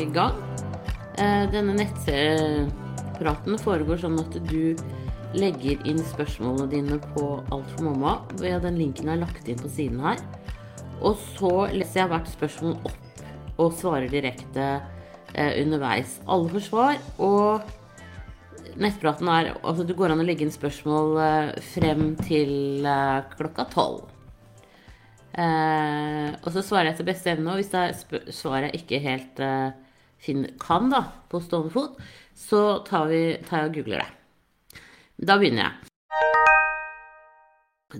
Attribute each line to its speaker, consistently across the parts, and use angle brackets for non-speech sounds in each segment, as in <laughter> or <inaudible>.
Speaker 1: i gang. Eh, denne nettpraten foregår sånn at du legger inn spørsmålene dine på Alt for mamma. Den linken er lagt inn på siden her. Og så leser jeg hvert spørsmål opp og svarer direkte eh, underveis. Alle får svar. Og nettpraten er Altså, det går an å legge inn spørsmål eh, frem til klokka tolv. Eh, og så svarer jeg til beste evne, og hvis det er svaret ikke helt eh, finner, kan da, på stående fot, så tar, vi, tar jeg og googler det. Da begynner jeg.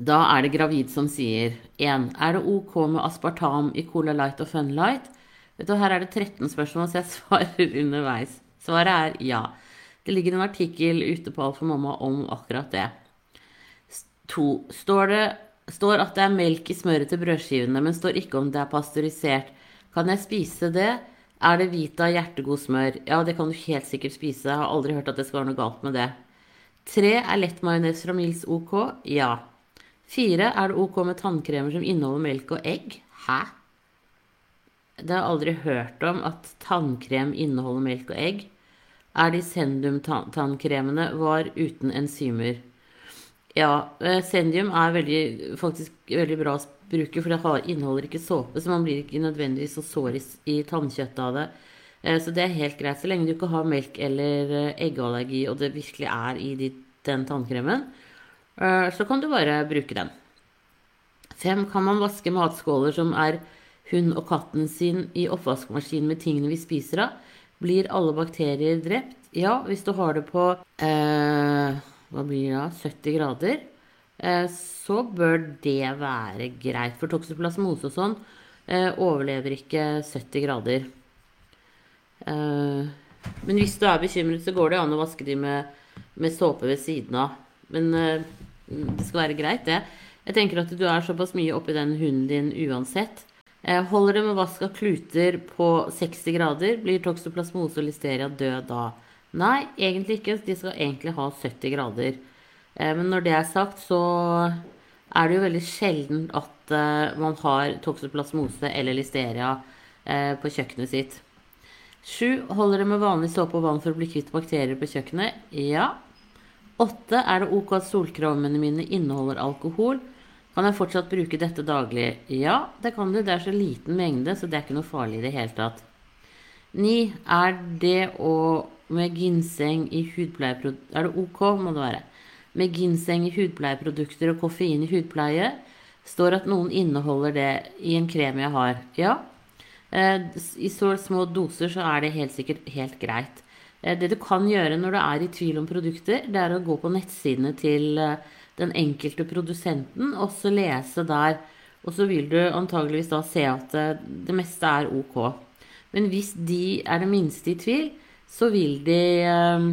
Speaker 1: Da er det gravid som sier 1. Er det ok med aspartam i Cola Light og Fun Light? Vet du, Her er det 13 spørsmål, så jeg <laughs> svarer underveis. Svaret er ja. Det ligger en artikkel ute på Alt for mamma om akkurat det. 2. Står det står at det er melk i smøret til brødskivene, men står ikke om det er pasteurisert. Kan jeg spise det? Er det Vita hjertegod smør? Ja, det kan du helt sikkert spise. Jeg har aldri hørt at det skal være noe galt med det. 3. Er lett majones fra Mils ok? Ja. 4. Er det ok med tannkremer som inneholder melk og egg? Hæ? Det har jeg aldri hørt om at tannkrem inneholder melk og egg. Er de Sendum-tannkremene var uten enzymer? Ja, eh, Sendium er veldig, faktisk veldig bra å bruke, for det inneholder ikke såpe, så man blir ikke nødvendigvis så sår i, tannkjøttet av det. Eh, Så det er helt greit, så lenge du ikke har melk eller eh, eggeallergi, og det virkelig er i de, den tannkremen, så kan du bare bruke den. Fem, kan man vaske matskåler som er hund og katten sin i oppvaskmaskinen med tingene vi spiser av? Blir alle bakterier drept? Ja, hvis du har det på eh, hva blir det da, 70 grader, eh, så bør det være greit. For toksoplasmose og sånn eh, overlever ikke 70 grader. Eh, men hvis du er bekymret, så går det an å vaske de med, med såpe ved siden av. Men det skal være greit, det. Jeg tenker at du er såpass mye oppi den hunden din uansett. Holder det med vask av kluter på 60 grader, blir toksoplasmose og listeria død da? Nei, egentlig ikke. De skal egentlig ha 70 grader. Eh, Men når det er sagt, så er det jo veldig sjelden at eh, man har toksoplasmose eller listeria eh, på kjøkkenet sitt. Sju. Holder det med vanlig såpe og vann for å bli kvitt bakterier på kjøkkenet? Ja. Åtte. Er det ok at solkremene mine inneholder alkohol? Kan jeg fortsatt bruke dette daglig? Ja, det kan du. Det er så liten mengde, så det er ikke noe farlig i det hele tatt. Ni. Er det å med ginseng i hudpleieprodukter Er det ok, må det være. Med ginseng i hudpleieprodukter og koffein i hudpleie. Står at noen inneholder det i en krem jeg har. Ja. Eh, I så små doser så er det helt sikkert helt greit. Eh, Det du kan gjøre når du er i tvil om produkter, det er å gå på nettsidene til eh, den enkelte produsenten og så lese der. Og så vil du antageligvis da se at det meste er ok. Men hvis de er det minste i tvil, så vil de eh,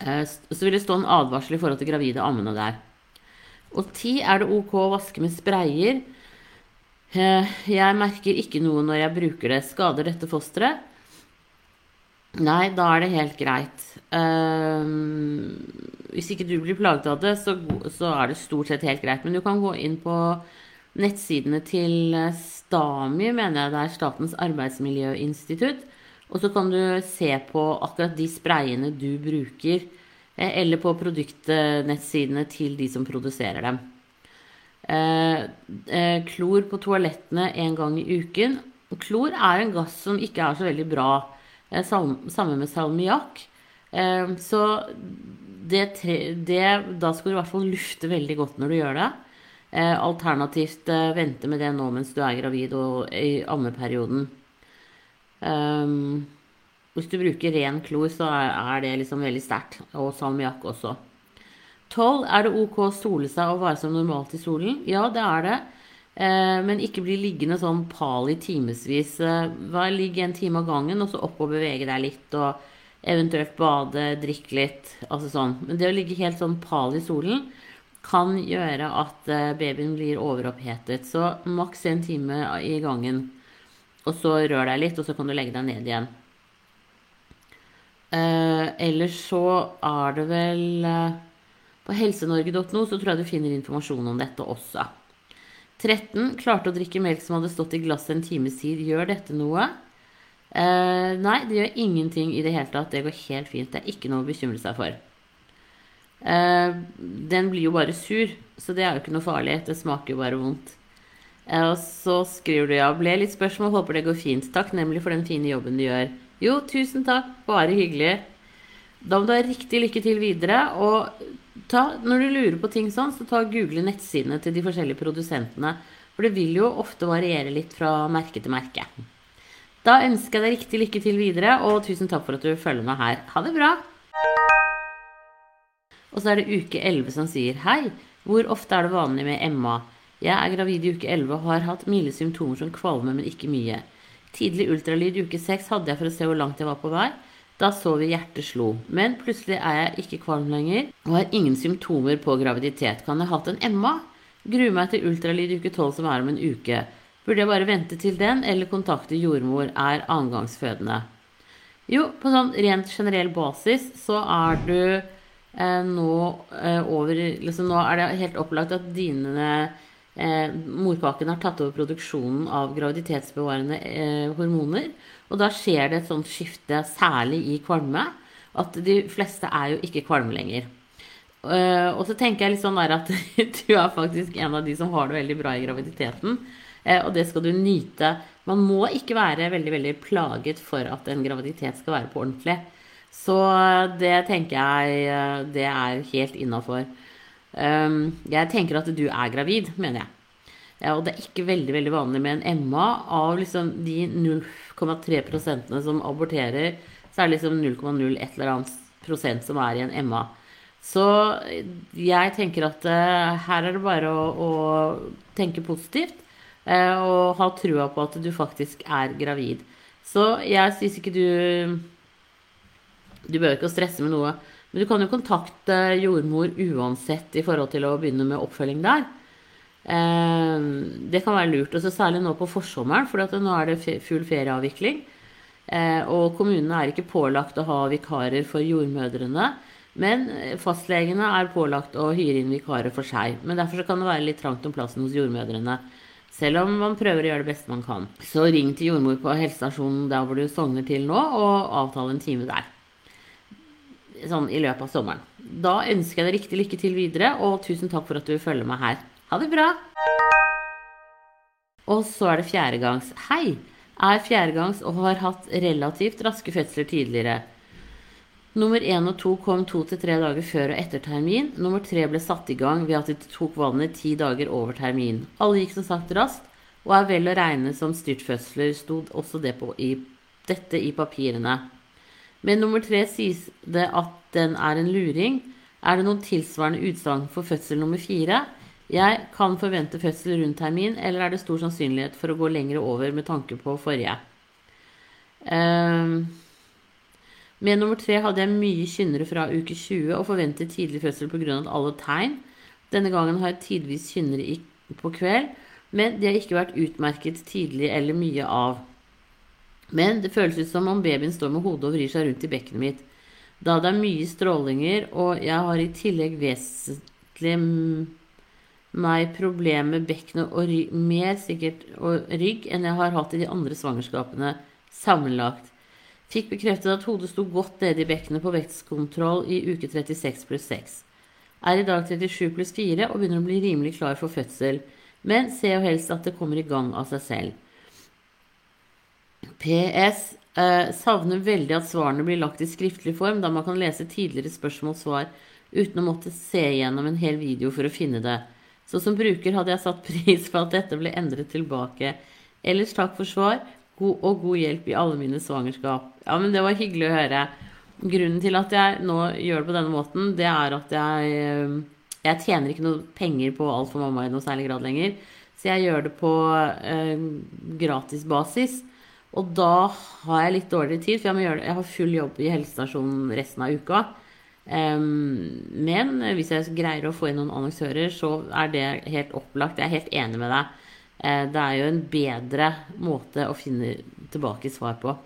Speaker 1: eh, Så vil det stå en advarsel i forhold til gravide ammende der. Og ti er det ok å vaske med sprayer. Eh, Jeg merker ikke noe når jeg bruker det. Skader dette fosteret? Nei, da er det helt greit. Hvis ikke du blir plaget av det, så, er det stort sett helt greit. Men du kan gå inn på nettsidene til STAMI, mener jeg det er Statens arbeidsmiljøinstitutt. Og så kan du se på akkurat de sprayene du bruker, eh, eller på produktnettsidene til de som produserer dem. Eh, eh, klor på toalettene en gang i uken. Klor er en gass som ikke er så veldig bra. Samme med salmiakk. Så det, det, da skal du i hvert fall lufte veldig godt når du gjør det. Alternativt vente med det nå mens du er gravid og i ammeperioden. Um, hvis du bruker ren klor, så er, det liksom veldig sterkt. Og salmiakk også. 12. Er det ok å sole seg og være som normalt i solen? Ja, det er det. Eh, men ikke bli liggende sånn pal i timevis. Eh, Ligg en time av gangen, og så opp og bevege deg litt. Og eventuelt bade, drikke litt. Altså sånn. Men det å ligge helt sånn pal i solen kan gjøre at eh, babyen blir overopphetet. Så maks en time i gangen. Og så rør deg litt, og så kan du legge deg ned igjen. Eh, ellers så er det vel eh, På helsenorge.no så tror jeg du finner informasjon om dette også. 13. Klarte å drikke melk som hadde stått i glasset en times tid. Gjør dette noe? Eh, nei, det gjør ingenting i det hele tatt. Det går helt fint. Det er ikke noe å bekymre seg for. Eh, den blir jo bare sur, så det er jo ikke noe farlig. Det smaker jo bare vondt. Eh, og så skriver du ja, ble litt spørsmål, håper det går fint. Takk nemlig for den fine jobben du gjør. Jo, tusen takk, bare hyggelig. Da må du ha riktig lykke til videre. Og ta, når du lurer på ting sånn, så ta google nettsidene til de forskjellige produsentene. For det vil jo ofte variere litt fra merke til merke. Da ønsker jeg deg riktig lykke til videre, og tusen takk for at du følger meg her. Ha det bra! Og så er det uke 11 som sier Hei, hvor ofte er det vanlig med Emma? Jeg er gravid i uke 11 og har hatt milde symptomer som kvalme, men ikke mye. Tidlig ultralyd i uke 6 hadde jeg for å se hvor langt jeg var på vei. Da så vi hjertet slo. Men plutselig er jeg ikke kvalm lenger og har ingen symptomer på graviditet. Kan jeg ha hatt en Emma? Gruer meg til ultralyd i uke 12 som er om en uke. Burde jeg bare vente til den, eller kontakte jordmor? Er annengangsfødende? Jo, på sånn rent generell basis så er du eh, nå eh, over liksom Nå er det helt opplagt at dine eh, morkaken har tatt over produksjonen av graviditetsbevarende eh, hormoner. Og da skjer det et sånt skifte, særlig i kvalme, at de fleste er jo ikke kvalme lenger. Eh, og så tenker jeg litt sånn der at <laughs> du er faktisk en av de som har det veldig bra i graviditeten. Eh, og det skal du nyte. Man må ikke være veldig veldig plaget for at en graviditet skal være på ordentlig. Så det tenker jeg uh, det er helt innafor. Um, jeg tenker at du er gravid, mener jeg. Og det er ikke veldig veldig vanlig med en MA. Av liksom de 0,3% som aborterer, så er det liksom 0,0 et eller annet prosent som er i en MA. Så jeg tenker at uh, her er det bare å, å tenke positivt uh, og ha trua på at du faktisk er gravid. Så jeg syns ikke du Du behøver ikke stresse med noe. Men du kan jo kontakte jordmor uansett i forhold til å begynne med oppfølging der. Uh, det kan være lurt. Og så særlig nå på forsommeren, for nå er det full ferieavvikling. og kommunene er ikke pålagt å ha vikarer for jordmødrene. Men fastlegene er pålagt å hyre inn vikarer for seg. Men derfor kan det være litt trangt om plassen hos jordmødrene. Selv om man prøver å gjøre det beste man kan. Så ring til jordmor på helsestasjonen der hvor du sogner til nå, og avtale en time der. Sånn i løpet av sommeren. Da ønsker jeg deg riktig lykke til videre, og tusen takk for at du følger meg her. Ha det bra! Og så er det fjerdegangs. Hei! Er fjerdegangs og har hatt relativt raske fødsler tidligere. Nummer én og to kom to til tre dager før og etter termin. Nummer tre ble satt i gang ved at de tok vannet ti dager over termin. Alle gikk som sagt raskt, og er vel å regne som styrtfødsler, stod også det i, dette i papirene. Med nummer tre sies det at den er en luring. Er det noen tilsvarende utsagn for fødsel nummer fire? Jeg kan forvente fødsel rundt termin, eller er det stor sannsynlighet for å gå lengre over med tanke på forrige? Uh, med nummer tre hadde jeg mye kynnere fra uke 20 og forventet tidlig fødsel pga. alle tegn. Denne gangen har jeg tidvis kynnere på kveld, men de har ikke vært utmerket tidlig eller mye av. Men det føles ut som om babyen står med hodet og vrir seg rundt i bekkenet mitt. Da det er mye strålinger, og jeg har i tillegg vesentlig meg problemer med bekkenet og rygg, mer sikkert og rygg enn jeg har hatt i de andre svangerskapene sammenlagt. Fikk bekreftet at hodet sto godt nede i bekkenet på vektskontroll i uke 36 pluss 6. Er i dag 37 pluss 4 og begynner å bli rimelig klar for fødsel, men ser jo helst at det kommer i gang av seg selv. PS. Eh, savner veldig at svarene blir lagt i skriftlig form, da man kan lese tidligere spørsmål og svar uten å måtte se gjennom en hel video for å finne det. Så som bruker hadde jeg satt pris på at dette ble endret tilbake. Ellers takk for svar god, og god hjelp i alle mine svangerskap. Ja, men det var hyggelig å høre. Grunnen til at jeg nå gjør det på denne måten, det er at jeg eh, Jeg tjener ikke noe penger på alt for mamma i noe særlig grad lenger. Så jeg gjør det på eh, gratisbasis. Og da har jeg litt dårligere tid, for jeg, gjøre jeg har full jobb i helsestasjonen resten av uka. Um, men hvis jeg greier å få inn noen annonsører, så er det helt opplagt. Jeg er helt enig med deg. Uh, det er jo en bedre måte å finne tilbake svar på.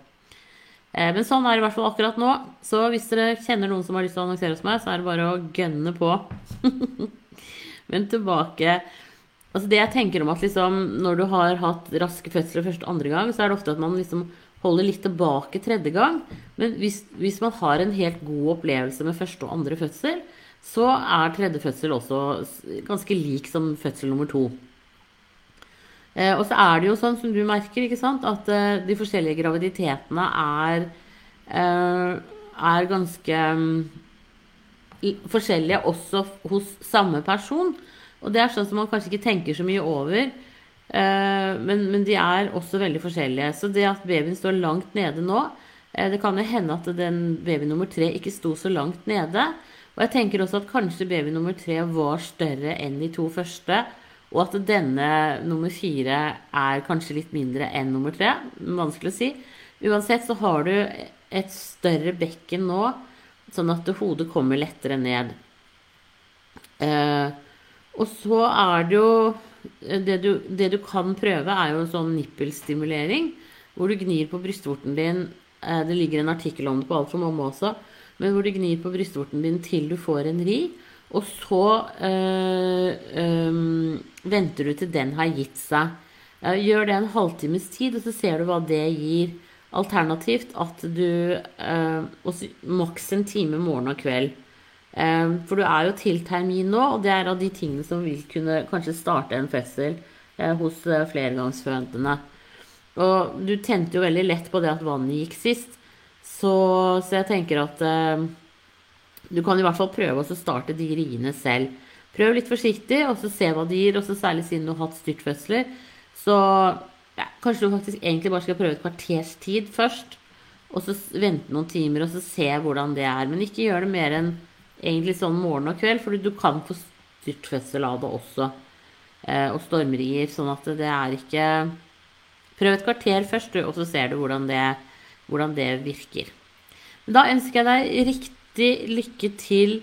Speaker 1: Uh, men sånn er det i hvert fall akkurat nå. Så hvis dere kjenner noen som har lyst til å annonsere hos meg, så er det bare å gønne på. <laughs> Men tilbake Altså det jeg tenker om at liksom, når du har hatt raske fødsler første og andre gang, så er det ofte at man liksom holder litt tilbake tredje gang. Men hvis, hvis man har en helt god opplevelse med første og andre fødsel, så er tredje fødsel også ganske lik som fødsel nummer to. Eh, og så er det jo sånn som du merker, ikke sant, at eh, de forskjellige graviditetene er, eh, er ganske um, forskjellige også hos samme person. Og det er sånn som man kanskje ikke tenker så mye over. Eh, men, men, de er også veldig forskjellige. Så det at babyen står langt nede nå eh, Det kan jo hende at den baby nummer tre ikke sto så langt nede. Og jeg tenker også at kanskje baby nummer tre var større enn de to første. Og at denne nummer fire er kanskje litt mindre enn nummer tre. Vanskelig å si. Uansett så har du et større bekken nå, sånn at hodet kommer lettere ned. Eh, og så er det jo det du, det du, kan prøve, er jo sånn nippelstimulering. Hvor du gnir på brystvorten din. Eh, det ligger en artikkel om det på Alt for mamma også. Men hvor du gnir på brystvorten din til du får en ri. Og så øh, øh, venter du til den har gitt seg. Gjør det en halvtimes tid, og så ser du hva det gir. Alternativt at du øh, Maks en time morgen og kveld. Ehm, for du er jo til termin nå, og det er av de tingene som vil kunne kanskje starte en fødsel eh, hos eh, flergangsfødende. Og du tente jo veldig lett på det at vannet gikk sist, så, så jeg tenker at eh, du kan i hvert fall prøve å starte de riene selv. Prøv litt forsiktig, og så se hva de gir. Og særlig siden du har hatt styrtfødsler. Så ja, kanskje du faktisk egentlig bare skal prøve et kvarters tid først. Og så vente noen timer, og så se hvordan det er. Men ikke gjør det mer enn egentlig sånn morgen og kveld, for du kan få styrtfødsel av det også. Eh, og stormrier. Sånn at det er ikke Prøv et kvarter først, og så ser du hvordan det, hvordan det virker. Da ønsker jeg deg riktig lykke til.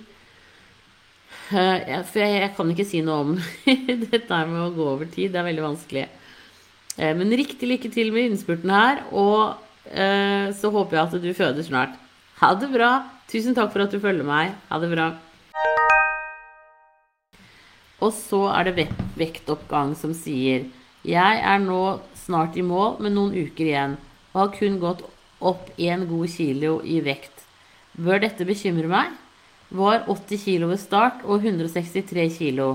Speaker 1: Uh, for jeg, jeg, kan ikke si noe om <laughs> dette med å gå over tid. Det er veldig vanskelig. Uh, men riktig lykke til med innspurten her. Og uh, så håper jeg at du føder snart. Ha det bra. Tusen takk for at du følger meg. Ha det bra. Og så er det vektoppgang som sier Jeg er nå snart i mål med noen uker igjen og har kun gått opp én god kilo i vekt. Bør dette bekymre meg? Var 80 kilo ved start og 163 kilo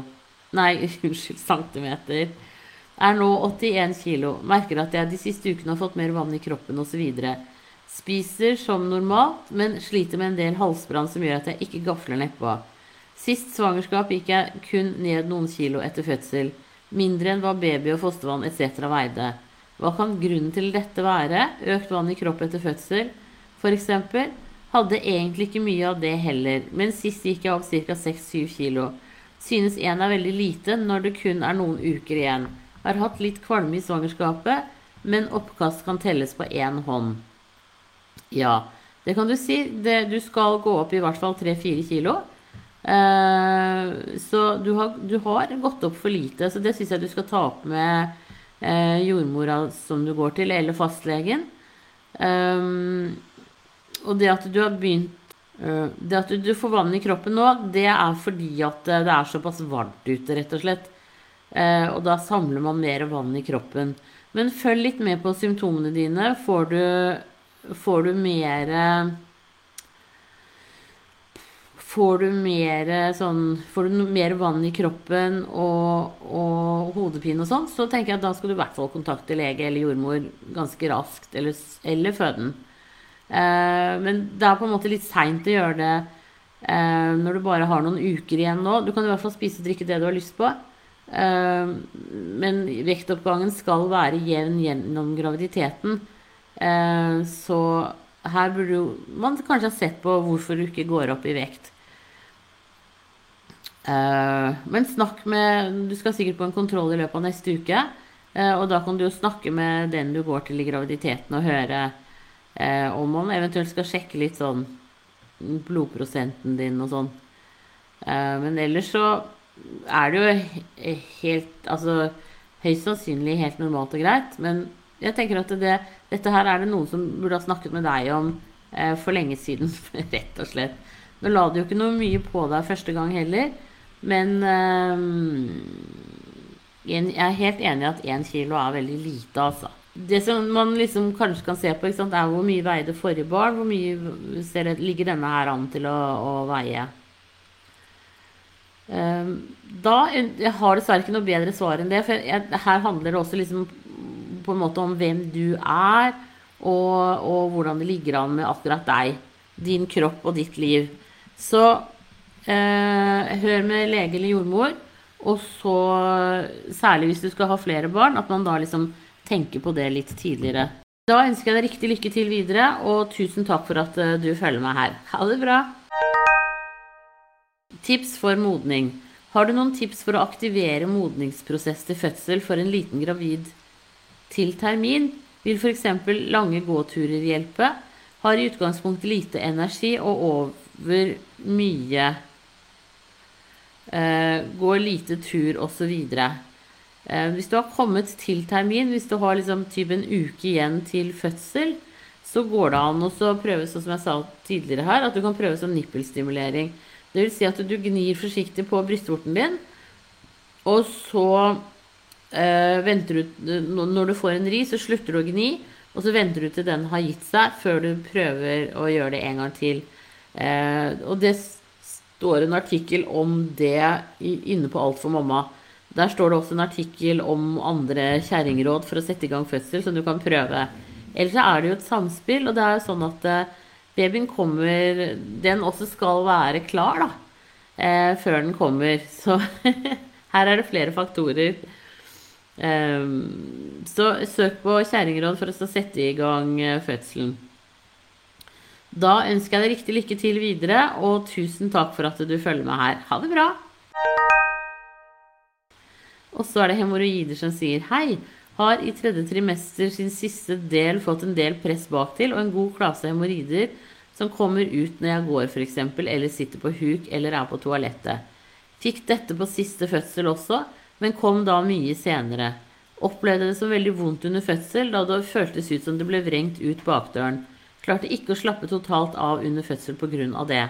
Speaker 1: Nei, <laughs> unnskyld, centimeter. Er nå 81 kilo. Merker at jeg de siste ukene har fått mer vann i kroppen osv. Spiser som normalt, men sliter med en del halsbrann som gjør at jeg ikke gafler nedpå. Sist svangerskap gikk jeg kun ned noen kilo etter fødsel. Mindre enn hva baby og fostervann etc. veide. Hva kan grunnen til dette være? Økt vann i kropp etter fødsel, f.eks.? Hadde egentlig ikke mye av det heller, men sist gikk jeg opp ca. 6-7 kilo. Synes én er veldig lite når det kun er noen uker igjen. Har hatt litt kvalme i svangerskapet, men oppkast kan telles på én hånd. Ja, det kan du si. Det, du skal gå opp i hvert fall 3-4 kilo. Eh, så du har, du har, gått opp for lite. Så det syns jeg du skal ta opp med eh, jordmora som du går til, eller fastlegen. Um, og det at du har begynt uh, Det at du, du, får vann i kroppen nå, det er fordi at det er såpass varmt ute, rett og slett. Uh, og da samler man mer vann i kroppen. Men følg litt med på symptomene dine. Får du får du mer Får du mer sånn Får du mer vann i kroppen og, og hodepine og sånn, så tenker jeg at da skal du i hvert fall kontakte lege eller jordmor ganske raskt. Eller, eller føden. Eh, men det er på en måte litt seint å gjøre det eh, når du bare har noen uker igjen nå. Du kan i hvert fall spise og drikke det du har lyst på. Eh, men vektoppgangen skal være jevn gjennom graviditeten. Eh, så her burde man kanskje ha sett på hvorfor du ikke går opp i vekt. Eh, men snakk med Du skal sikkert på en kontroll i løpet av neste uke. Eh, og da kan du jo snakke med den du går til i graviditeten, og høre om man eventuelt skal sjekke litt sånn blodprosenten din og sånn. Men ellers så er det jo helt Altså høyst sannsynlig helt normalt og greit. Men jeg tenker at det, dette her er det noen som burde ha snakket med deg om eh, for lenge siden, <laughs> rett og slett. Nå la du jo ikke noe mye på deg første gang heller, men eh, jeg er helt enig i at én kilo er veldig lite, altså. det som man liksom kanskje kan se på, sant, er hvor mye veide forrige barn. Hvor mye ser, ligger denne her an til å, å veie? Um, da, Jeg har dessverre ikke noe bedre svar enn det. For jeg, her handler det også liksom på en måte om hvem du er, og, og hvordan det ligger an med akkurat deg. Din kropp og ditt liv. Så eh, hør med lege eller jordmor. Og så, særlig hvis du skal ha flere barn, at man da liksom tenker på det litt tidligere. Da ønsker jeg deg riktig lykke til videre, og tusen takk for at eh, du følger meg her. Ha det bra! Tips for modning. Har du noen tips for å aktivere modningsprosess til fødsel for en liten gravid til termin? Vil f.eks. lange gåturer hjelpe? Har i utgangspunktet lite energi og over mye Eh, går lite tur osv. Eh, hvis du har kommet til termin, hvis du har liksom typ en uke igjen til fødsel, så går det an å prøve sånn som jeg sa tidligere her, at du kan prøve som nippelstimulering. Det vil si at du gnir forsiktig på brystvorten din, og så du Når du får en ri, så slutter du å gni, og så venter du til den har gitt seg, før du prøver å gjøre det en gang til. Eh, og det står en artikkel om det inne på Alt for mamma. Der står det også en artikkel om andre kjerringråd for å sette i gang fødsel, som du kan prøve. Ellers er det jo et samspill, og det er jo sånn at eh, babyen kommer Den også skal være klar, da. Eh, før den kommer. Så <laughs> her er det flere faktorer. Um, så søk på kjerringråd for å sette i gang eh, fødselen. Da ønsker jeg deg riktig lykke til videre, og tusen takk for at du følger med her. Ha det bra! Og så er det hemoroider som sier hei. Har i tredje trimester sin siste del fått en del press baktil og en god klase hemoroider som kommer ut når jeg går f.eks., eller sitter på huk eller er på toalettet. Fikk dette på siste fødsel også, men kom da mye senere. Opplevde det som veldig vondt under fødsel, da det føltes ut som det ble vrengt ut bakdøren. Klarte ikke å slappe totalt av under fødsel pga. det.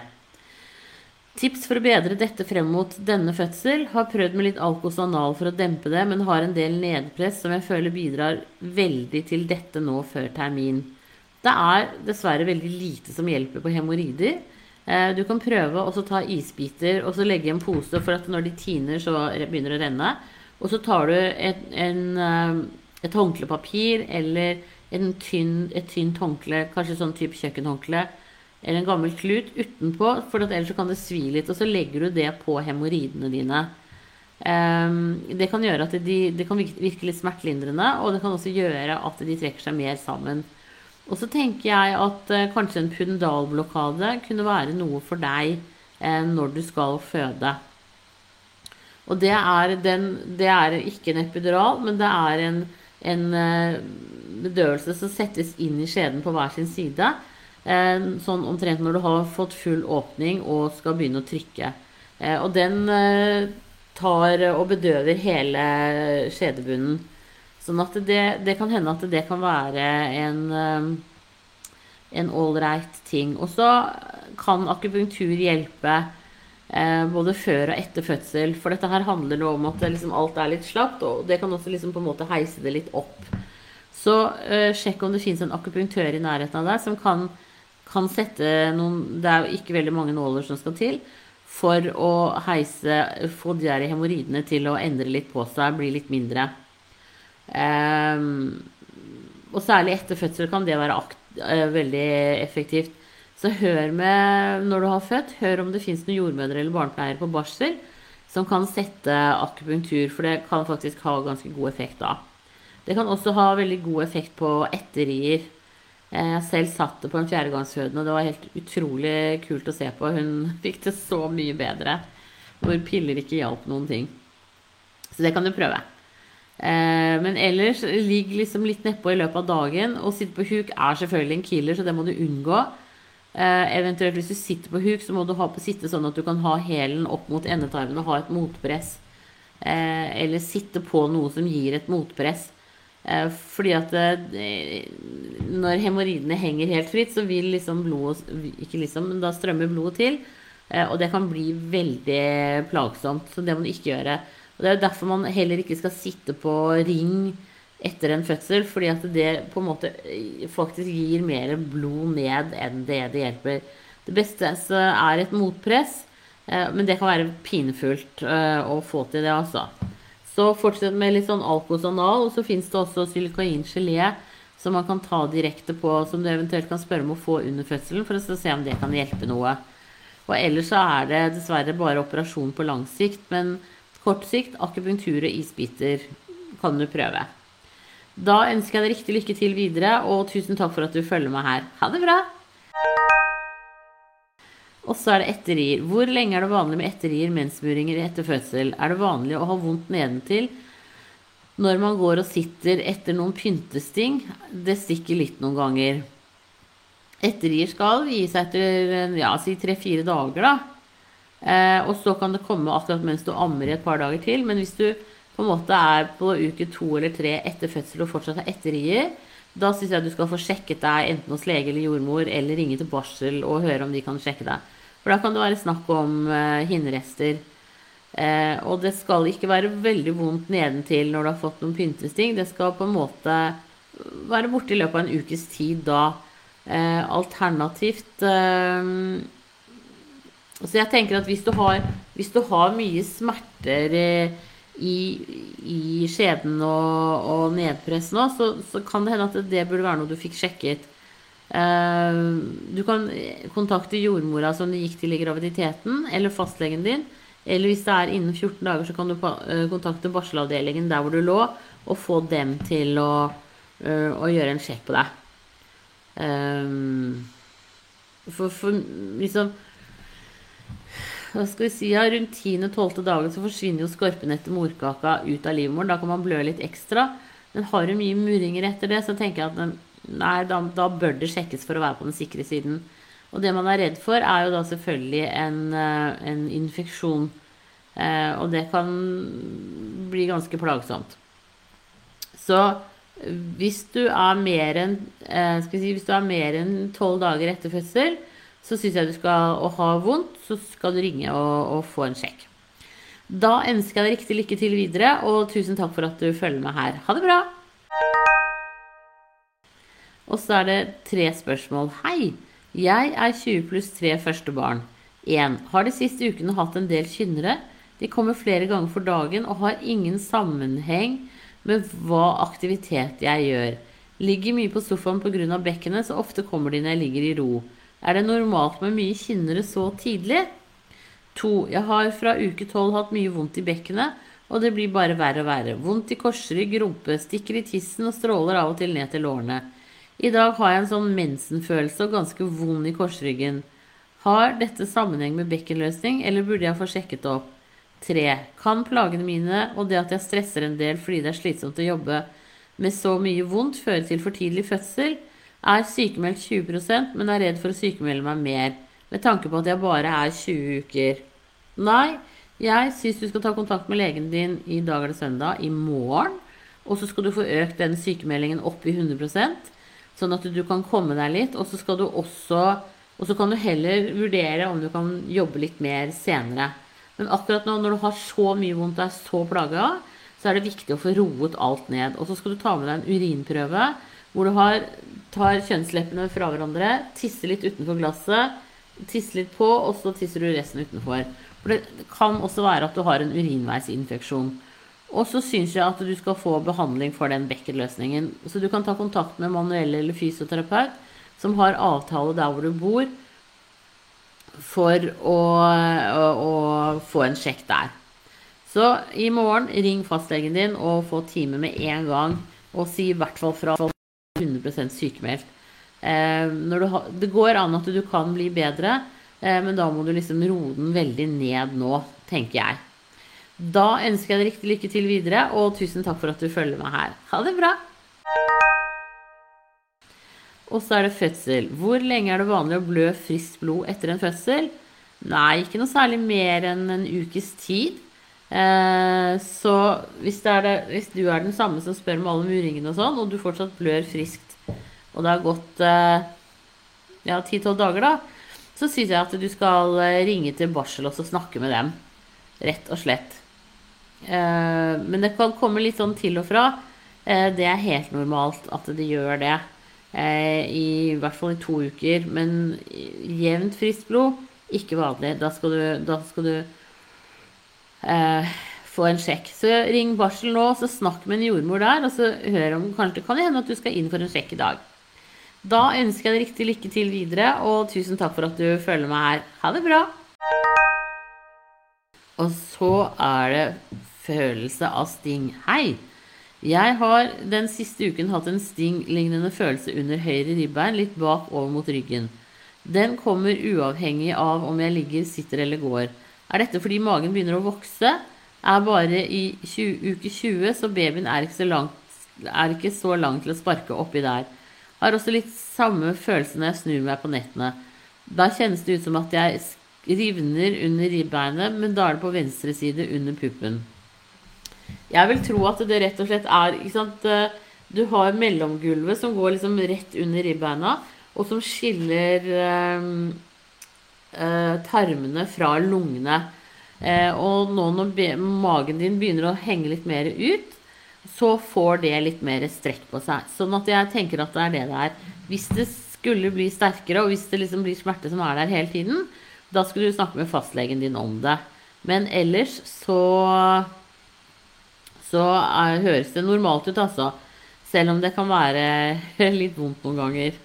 Speaker 1: Tips for å bedre dette frem mot denne fødsel. Har prøvd med litt alkosanal for å dempe det, men har en del nedpress som jeg føler bidrar veldig til dette nå før termin. Det er dessverre veldig lite som hjelper på hemoroider. Eh, du kan prøve å ta isbiter og så legge i en pose, for at når de tiner, så begynner det å renne. Og så tar du et, eh, håndklepapir eller tynn, et tynt håndkle, kanskje sånn type kjøkkenhåndkle, eller en gammel klut utenpå, for ellers kan det svi litt. Og så legger du det på hemoroidene dine. Um, det kan gjøre at de, det kan virke litt smertelindrende, og det kan også gjøre at de trekker seg mer sammen. Og så tenker jeg at eh, kanskje en pudendalblokade kunne være noe for deg eh, når du skal føde. Og det er, den, det er ikke en epidural, men det er en, en eh, bedøvelse som settes inn i skjeden på hver sin side. Eh, sånn omtrent når du har fått full åpning og skal begynne å trykke. Eh, og den eh, tar og bedøver hele skjedebunnen. Sånn at det, det kan hende at det kan være en en ålreit ting. Og så kan akupunktur hjelpe eh, både før og etter fødsel. For dette her handler om at liksom alt er litt slapt, og det kan også liksom på en måte heise det litt opp. Så eh, sjekk om det fins en akupunktør i nærheten av deg som kan, kan, sette noen Det er jo ikke veldig mange nåler som skal til for å heise Få de der hemoroidene til å endre litt på seg, bli litt mindre. Um, og særlig etter fødsel kan det være uh, veldig effektivt. Så hør med når du har født. Hør om det fins noen jordmødre eller barnepleiere på barsel som kan sette akupunktur, for det kan faktisk ha ganske god effekt da. Det kan også ha veldig god effekt på etterrier. Jeg selv satt det på en fjerdegangsfødende, og det var helt utrolig kult å se på. Hun <laughs> fikk det så mye bedre. Hvor piller ikke hjalp noen ting. Så det kan du prøve. Eh, men ellers, ligg liksom litt nedpå i løpet av dagen. Å sitte på huk er selvfølgelig en killer, så det må du unngå. Eh, eventuelt hvis du sitter på huk, så må du ha på sitte sånn at du kan ha hælen opp mot endetarmen og ha et motpress. Eh, eller sitte på noe som gir et motpress. Fordi at når hemoroidene henger helt fritt, så vil liksom blodet Ikke liksom, men da strømmer blodet til. Og det kan bli veldig plagsomt. Så det må du ikke gjøre. Og Det er jo derfor man heller ikke skal sitte på ring etter en fødsel, fordi at det på en måte faktisk gir mer blod ned enn det det hjelper. Det beste er et motpress, men det kan være pinefullt å få til det, altså. Så fortsett med litt sånn alkosanal, og så fins det også silikain-gelé som man kan ta direkte på, som du eventuelt kan spørre om å få under fødselen, for å se om det kan hjelpe noe. Og ellers så er det dessverre bare operasjon på lang sikt, men kort sikt, akupunktur og isbiter kan du prøve. Da ønsker jeg deg riktig lykke til videre, og tusen takk for at du følger meg her. Ha det bra! Og så er det etterrier. Hvor lenge er det vanlig med etterrier, mensmuringer etter fødsel? Er det vanlig å ha vondt nedentil når man går og sitter etter noen pyntesting? Det stikker litt noen ganger. Etterier skal gi seg etter ja, si tre-fire dager, da. Eh, og så kan det komme akkurat mens du ammer i et par dager til. Men hvis du på en måte er på uke to eller tre etter fødsel og fortsatt har etterier, da syns jeg du skal få sjekket deg enten hos lege eller jordmor, eller ringe til barsel og høre om de kan sjekke deg. For da kan det være snakk om eh, hinnerester. Eh, og det skal ikke være veldig vondt nedentil når du har fått noen pyntesting. Det skal på en måte være borte i løpet av en ukes tid da. Eh, alternativt eh, Så jeg tenker at hvis du har, hvis du har mye smerter eh, i, i skjeden og, og nedpress nå, så, så, kan det hende at det burde være noe du fikk sjekket. Eh, du kan kontakte jordmora som du gikk til i graviditeten, eller fastlegen din. Eller hvis det er innen 14 dager, så kan du eh, kontakte barselavdelingen der hvor du lå, og få dem til å, å gjøre en sjekk på deg. For, for, liksom Hva skal vi si ja, Rundt 10.-12. dagen så forsvinner jo skorpen etter morkaka ut av livmoren. Da kan man blø litt ekstra. Men har du mye murringer etter det, så tenker jeg at nei, da, da, bør det sjekkes for å være på den sikre siden. Og det man er redd for, er jo da selvfølgelig en, eh, en infeksjon. Eh, og det kan bli ganske plagsomt. Så hvis du er mer enn eh, si, tolv dager etter fødsel, så syns jeg du skal og ha vondt, så skal du ringe og, og, få en sjekk. Da ønsker jeg deg riktig lykke til videre, og tusen takk for at du følger med her. Ha det bra! Og så er det tre spørsmål. Hei! Jeg er 20 pluss 3 første barn. 1. Har de siste ukene hatt en del kynnere. De kommer flere ganger for dagen og har ingen sammenheng med hva aktivitet jeg gjør. Ligger mye på sofaen pga. bekkenet, så ofte kommer de når jeg ligger i ro. Er det normalt med mye kinnere så tidlig? 2. Jeg har fra uke 12 hatt mye vondt i bekkenet, og det blir bare verre og verre. Vondt i korsrygg, rumpe, stikker i tissen og stråler av og til ned til lårene. I dag har jeg en sånn mensenfølelse og ganske vond i korsryggen. Har dette sammenheng med bekkenløsning, eller burde jeg få sjekket opp? 3. Kan plagene mine og det at jeg stresser en del fordi det er slitsomt å jobbe med så mye vondt, føre til for tidlig fødsel? Er sykemeldt 20% men er redd for å sykemelde meg mer, med tanke på at jeg bare er 20 uker. Nei, jeg syns du skal ta kontakt med legen din i dag eller søndag, i morgen. Og så skal du få økt den sykemeldingen opp i 100% sånn at du kan komme deg litt. Og så skal du også Og så kan du heller vurdere om du kan jobbe litt mer senere. Men akkurat nå når du har så mye vondt og er så plaga, så er det viktig å få roet alt ned. Og så skal du ta med deg en urinprøve hvor du har, tar kjønnsleppene fra hverandre, tisser litt utenfor glasset, tisser litt på, og så tisser du resten utenfor. For det kan også være at du har en urinveisinfeksjon. Og så syns jeg at du skal få behandling for den bekkenløsningen. Så du kan ta kontakt med manuell eller fysioterapeut som har avtale der hvor du bor, for å, å, å, få en sjekk der. Så i morgen, ring fastlegen din og få time med en gang. Og si i hvert fall fra 100 sykemeldt. Eh, ha, det går an at du kan bli bedre, eh, men da må du liksom roe den veldig ned nå, tenker jeg. Da ønsker jeg deg riktig lykke til videre, og tusen takk for at du følger meg her. Ha det bra! Og så er det fødsel. Hvor lenge er det vanlig å blø friskt blod etter en fødsel? Nei, ikke noe særlig mer enn en ukes tid. Eh, så hvis, det, hvis, du er den samme som spør om alle muringene og sånn, og du fortsatt blør friskt, og det har gått eh, ja, 10-12 dager, da, så syns jeg at du skal eh, ringe til barsel og snakke med dem. Rett og slett. Eh, men det kan komme litt sånn til og fra. Eh, det er helt normalt at de gjør det. Eh, I hvert fall i to uker. Men jevnt friskt blod, ikke vanlig. Da skal du, da skal du eh, få en sjekk. Så ring barsel nå, så snakk med en jordmor der, og så hør om kanskje det kan hende at du skal inn for en sjekk i dag. Da ønsker jeg deg riktig lykke til videre, og tusen takk for at du følger meg her. Ha det bra! Og så er det følelse av sting. Hei! Jeg har den siste uken hatt en sting-lignende følelse under høyre ribbein, litt bak over mot ryggen. Den kommer uavhengig av om jeg ligger, sitter eller går. Er dette fordi magen begynner å vokse? Er bare i 20, uke 20, så babyen er ikke så langt, er ikke så lang til å sparke oppi der. Har også litt samme følelse når jeg snur meg på nettene. Da kjennes det ut som at jeg rivner under ribbeinet, men da er det på venstre side under puppen. Jeg vil tro at det rett og slett er ikke sant, eh, Du har mellomgulvet som går liksom rett under ribbeina, og som skiller eh, tarmene fra lungene. Eh, og nå når magen din begynner å henge litt mer ut, så får det litt mer strekk på seg. Sånn at jeg tenker at det er det det er. Hvis det skulle bli sterkere, og hvis det liksom blir smerte som er der hele tiden, da skulle du snakke med fastlegen din om det. Men ellers så så er, høres det normalt ut, altså. Selv om det kan være <laughs> litt vondt noen ganger.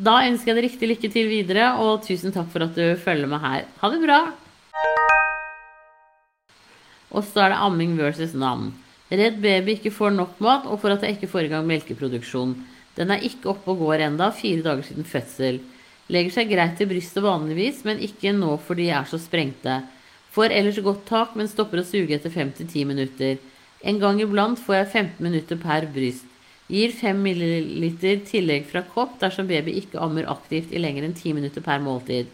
Speaker 1: Da ønsker jeg deg riktig lykke til videre, og tusen takk for at du følger med her. Ha det bra! Og så er det amming versus navn. Redd baby ikke får nok mat, og for at jeg ikke får i gang melkeproduksjon. Den er ikke oppe og går enda, fire dager siden fødsel. Legger seg greit i brystet vanligvis, men ikke nå fordi jeg er så sprengte. Får ellers godt tak, men stopper å suge etter 5-10 minutter. En gang iblant får jeg 15 minutter per bryst. Gir 5 ml tillegg fra kopp dersom baby ikke ammer aktivt i lenger enn 10 minutter per måltid.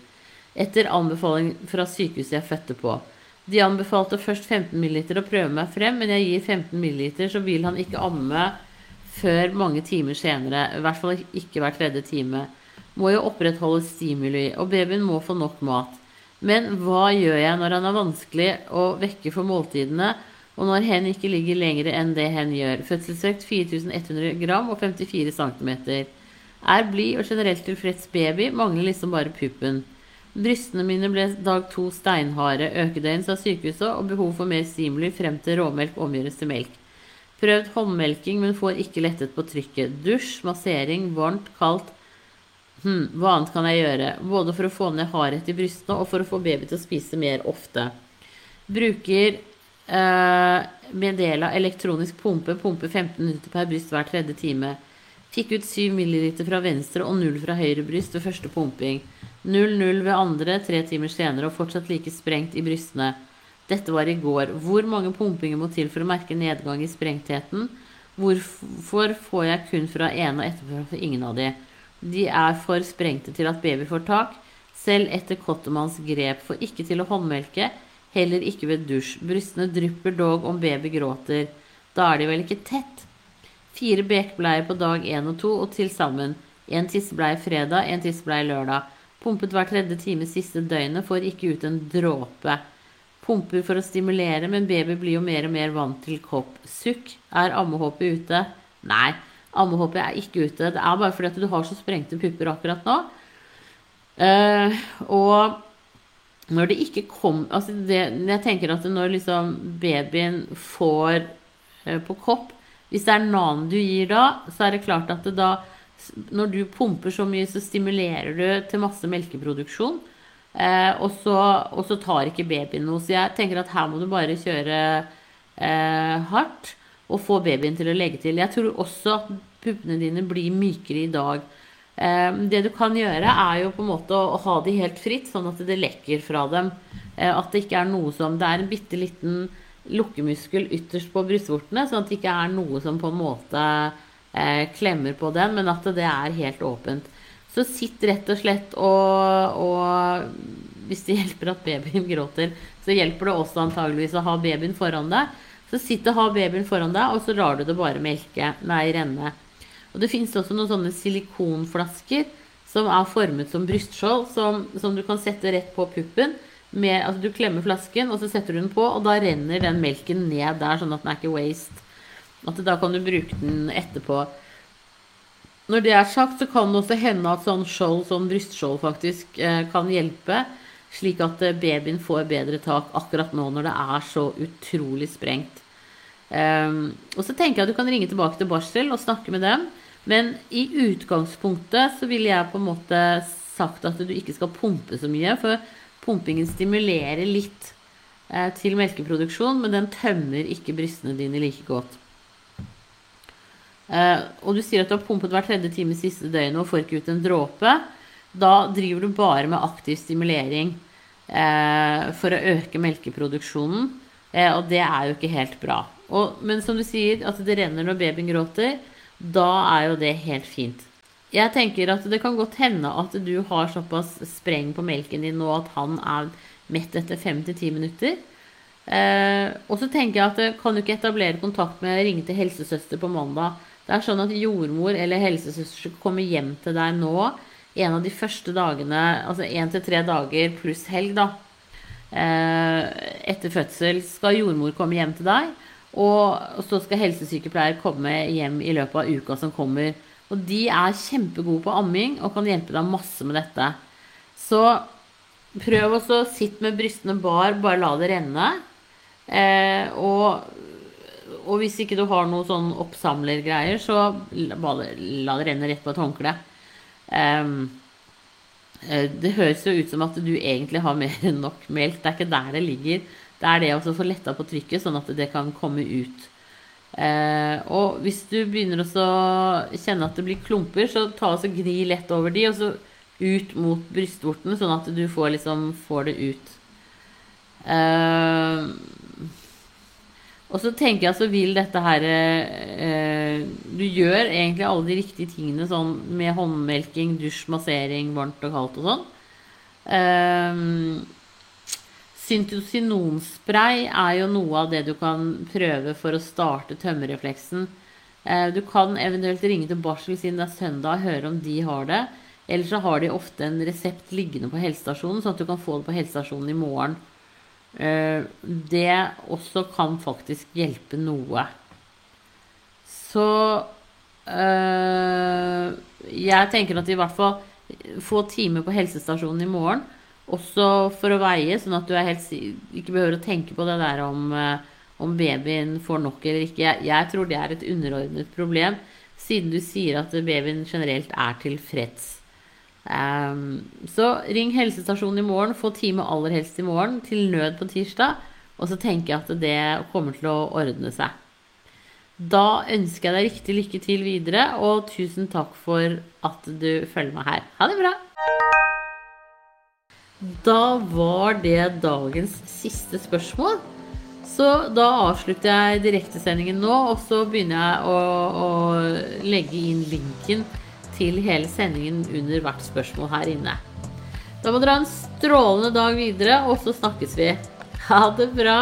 Speaker 1: Etter anbefaling fra sykehuset jeg fødte på. De anbefalte først 15 ml å prøve meg frem, men jeg gir 15 ml, så vil han ikke amme før mange timer senere. I hvert fall ikke hver tredje time. Må jo opprettholde stimuli, og babyen må få nok mat. Men hva gjør jeg når han er vanskelig å vekke for måltidene, og når hen ikke ligger lenger enn det hen gjør. Fødselsvekt 4100 gram og 54 cm. Er blid og generelt tilfreds baby, mangler liksom bare puppen. Brystene mine ble dag to steinharde, økedøgn, sa sykehuset, og behov for mer stimuli frem til råmelk omgjøres til melk. Prøvd håndmelking, men får ikke lettet på trykket. Dusj, massering, varmt, kaldt. Hm, hva annet kan jeg gjøre? Både for å få ned hardhet i brystene og for å få baby til å spise mer ofte. Bruker Uh, med del av elektronisk pumpe. Pumpe 15 minutter per bryst hver tredje time. Fikk ut 7 ml fra venstre og 0 fra høyre bryst ved første pumping. 0-0 ved andre tre timer senere og fortsatt like sprengt i brystene. Dette var i går. Hvor mange pumpinger må til for å merke nedgang i sprengtheten? Hvorfor får jeg kun fra ene og etterpå fra ingen av de? De er for sprengte til at baby får tak. Selv etter Cottermans grep får ikke til å håndmelke Heller ikke ved dusj. Brystene drypper dog om baby gråter. Da er de vel ikke tett? Fire bekbleier på dag én og to, og til sammen. En tissebleie fredag, en tissebleie lørdag. Pumpet hver tredje time siste døgnet, får ikke ut en dråpe. Pumper for å stimulere, men baby blir jo mer og mer vant til kopp. Sukk. Er ammehåpet ute? Nei, ammehåpet er ikke ute. Det er bare fordi at du har så sprengte pupper akkurat nå. Uh, og når det ikke kom altså det, Jeg tenker at når liksom babyen får eh, på kopp Hvis det er nan du gir da, så er det klart at det da Når du pumper så mye, så stimulerer du til masse melkeproduksjon. Eh, og, så, og, så, tar ikke babyen noe. Så jeg tenker at her må du bare kjøre eh, hardt og få babyen til å legge til. Jeg tror også at puppene dine blir mykere i dag. Ehm, det du kan gjøre, er jo på en måte å ha de helt fritt, sånn at det lekker fra dem. Eh, at det ikke er noe som Det er en bitte liten lukkemuskel ytterst på brystvortene, sånn at det ikke er noe som på en måte eh, klemmer på den, men at det er helt åpent. Så sitt rett og slett og, og hvis det <laughs> hjelper at babyen gråter, så hjelper det også antageligvis å ha babyen foran deg. Så sitt og ha babyen foran deg, og så lar du det bare melke, nei, renne. Og det finnes også noen sånne silikonflasker som er formet som brystskjold, som, som du kan sette rett på puppen. Med, altså du klemmer flasken, og så setter du den på, og da renner den melken ned der, sånn at den er ikke waste. At da kan du bruke den etterpå. Når det er sagt, så kan det også hende at sånn skjold, sånn brystskjold faktisk eh, kan hjelpe. Slik at eh, babyen får bedre tak akkurat nå når det er så utrolig sprengt. Um, og så tenker jeg at du kan ringe tilbake til barsel og snakke med dem. Men i utgangspunktet så ville jeg på en måte sagt at du ikke skal pumpe så mye. For pumpingen stimulerer litt eh, til melkeproduksjon, men den tømmer ikke brystene dine like godt. Eh, og du sier at du har pumpet hver tredje time siste døgnet og får ikke ut en dråpe. Da driver du bare med aktiv stimulering eh, for å øke melkeproduksjonen. Eh, og det er jo ikke helt bra. Og, men som du sier, at det renner når babyen gråter, da er jo det helt fint. Jeg tenker at det kan godt hende at du har såpass spreng på melken din nå at han er mett etter fem til ti minutter. Eh, og så tenker jeg at kan du ikke etablere kontakt med ringe til helsesøster på mandag. Det er sånn at jordmor eller helsesøster kommer hjem til deg nå en av de første dagene, altså én til tre dager pluss helg, da. Eh, etter fødsel skal jordmor komme hjem til deg, og så skal helsesykepleier komme hjem i løpet av uka som kommer. Og de er kjempegode på amming og kan hjelpe deg masse med dette. Så prøv også å sitte med brystene bar, bare la det renne. Eh, og og hvis ikke du har noe sånn oppsamlergreier, så bare la det renne rett på et håndkle. Eh, det høres jo ut som at du egentlig har mer enn nok melk. Det er ikke der det ligger. Det er det å få letta på trykket, sånn at det kan komme ut. Eh, og hvis du begynner å kjenne at det blir klumper, så ta og gni lett over de, og så ut mot brystvorten, sånn at du får, liksom, får det ut. Eh, og så tenker jeg så vil dette her eh, Du gjør egentlig alle de riktige tingene sånn med håndmelking, dusj, massering, varmt og kaldt og sånn. Eh, Syntosinonspray er jo noe av det du kan prøve for å starte tømmerrefleksen. Eh, du kan eventuelt ringe til barsel siden det er søndag og høre om de har det. Eller så har de ofte en resept liggende på helsestasjonen, sånn at du kan få det på helsestasjonen i morgen. Eh, det også kan faktisk hjelpe noe. Så øh, jeg tenker at i hvert fall få time på helsestasjonen i morgen. Også for å veie, sånn at du helt, ikke behøver å tenke på det der om, om babyen får nok eller ikke. Jeg, jeg tror det er et underordnet problem, siden du sier at babyen generelt er tilfreds. Um, så ring helsestasjonen i morgen, få time aller helst i morgen, til nød på tirsdag. Og så tenker jeg at det kommer til å ordne seg. Da ønsker jeg deg riktig lykke til videre, og tusen takk for at du følger meg her. Ha det bra! Da var det dagens siste spørsmål. Så da avslutter jeg direktesendingen nå, og så begynner jeg å, å legge inn linken til hele sendingen under hvert spørsmål her inne. Da må dere ha en strålende dag videre, og så snakkes vi. Ha det bra.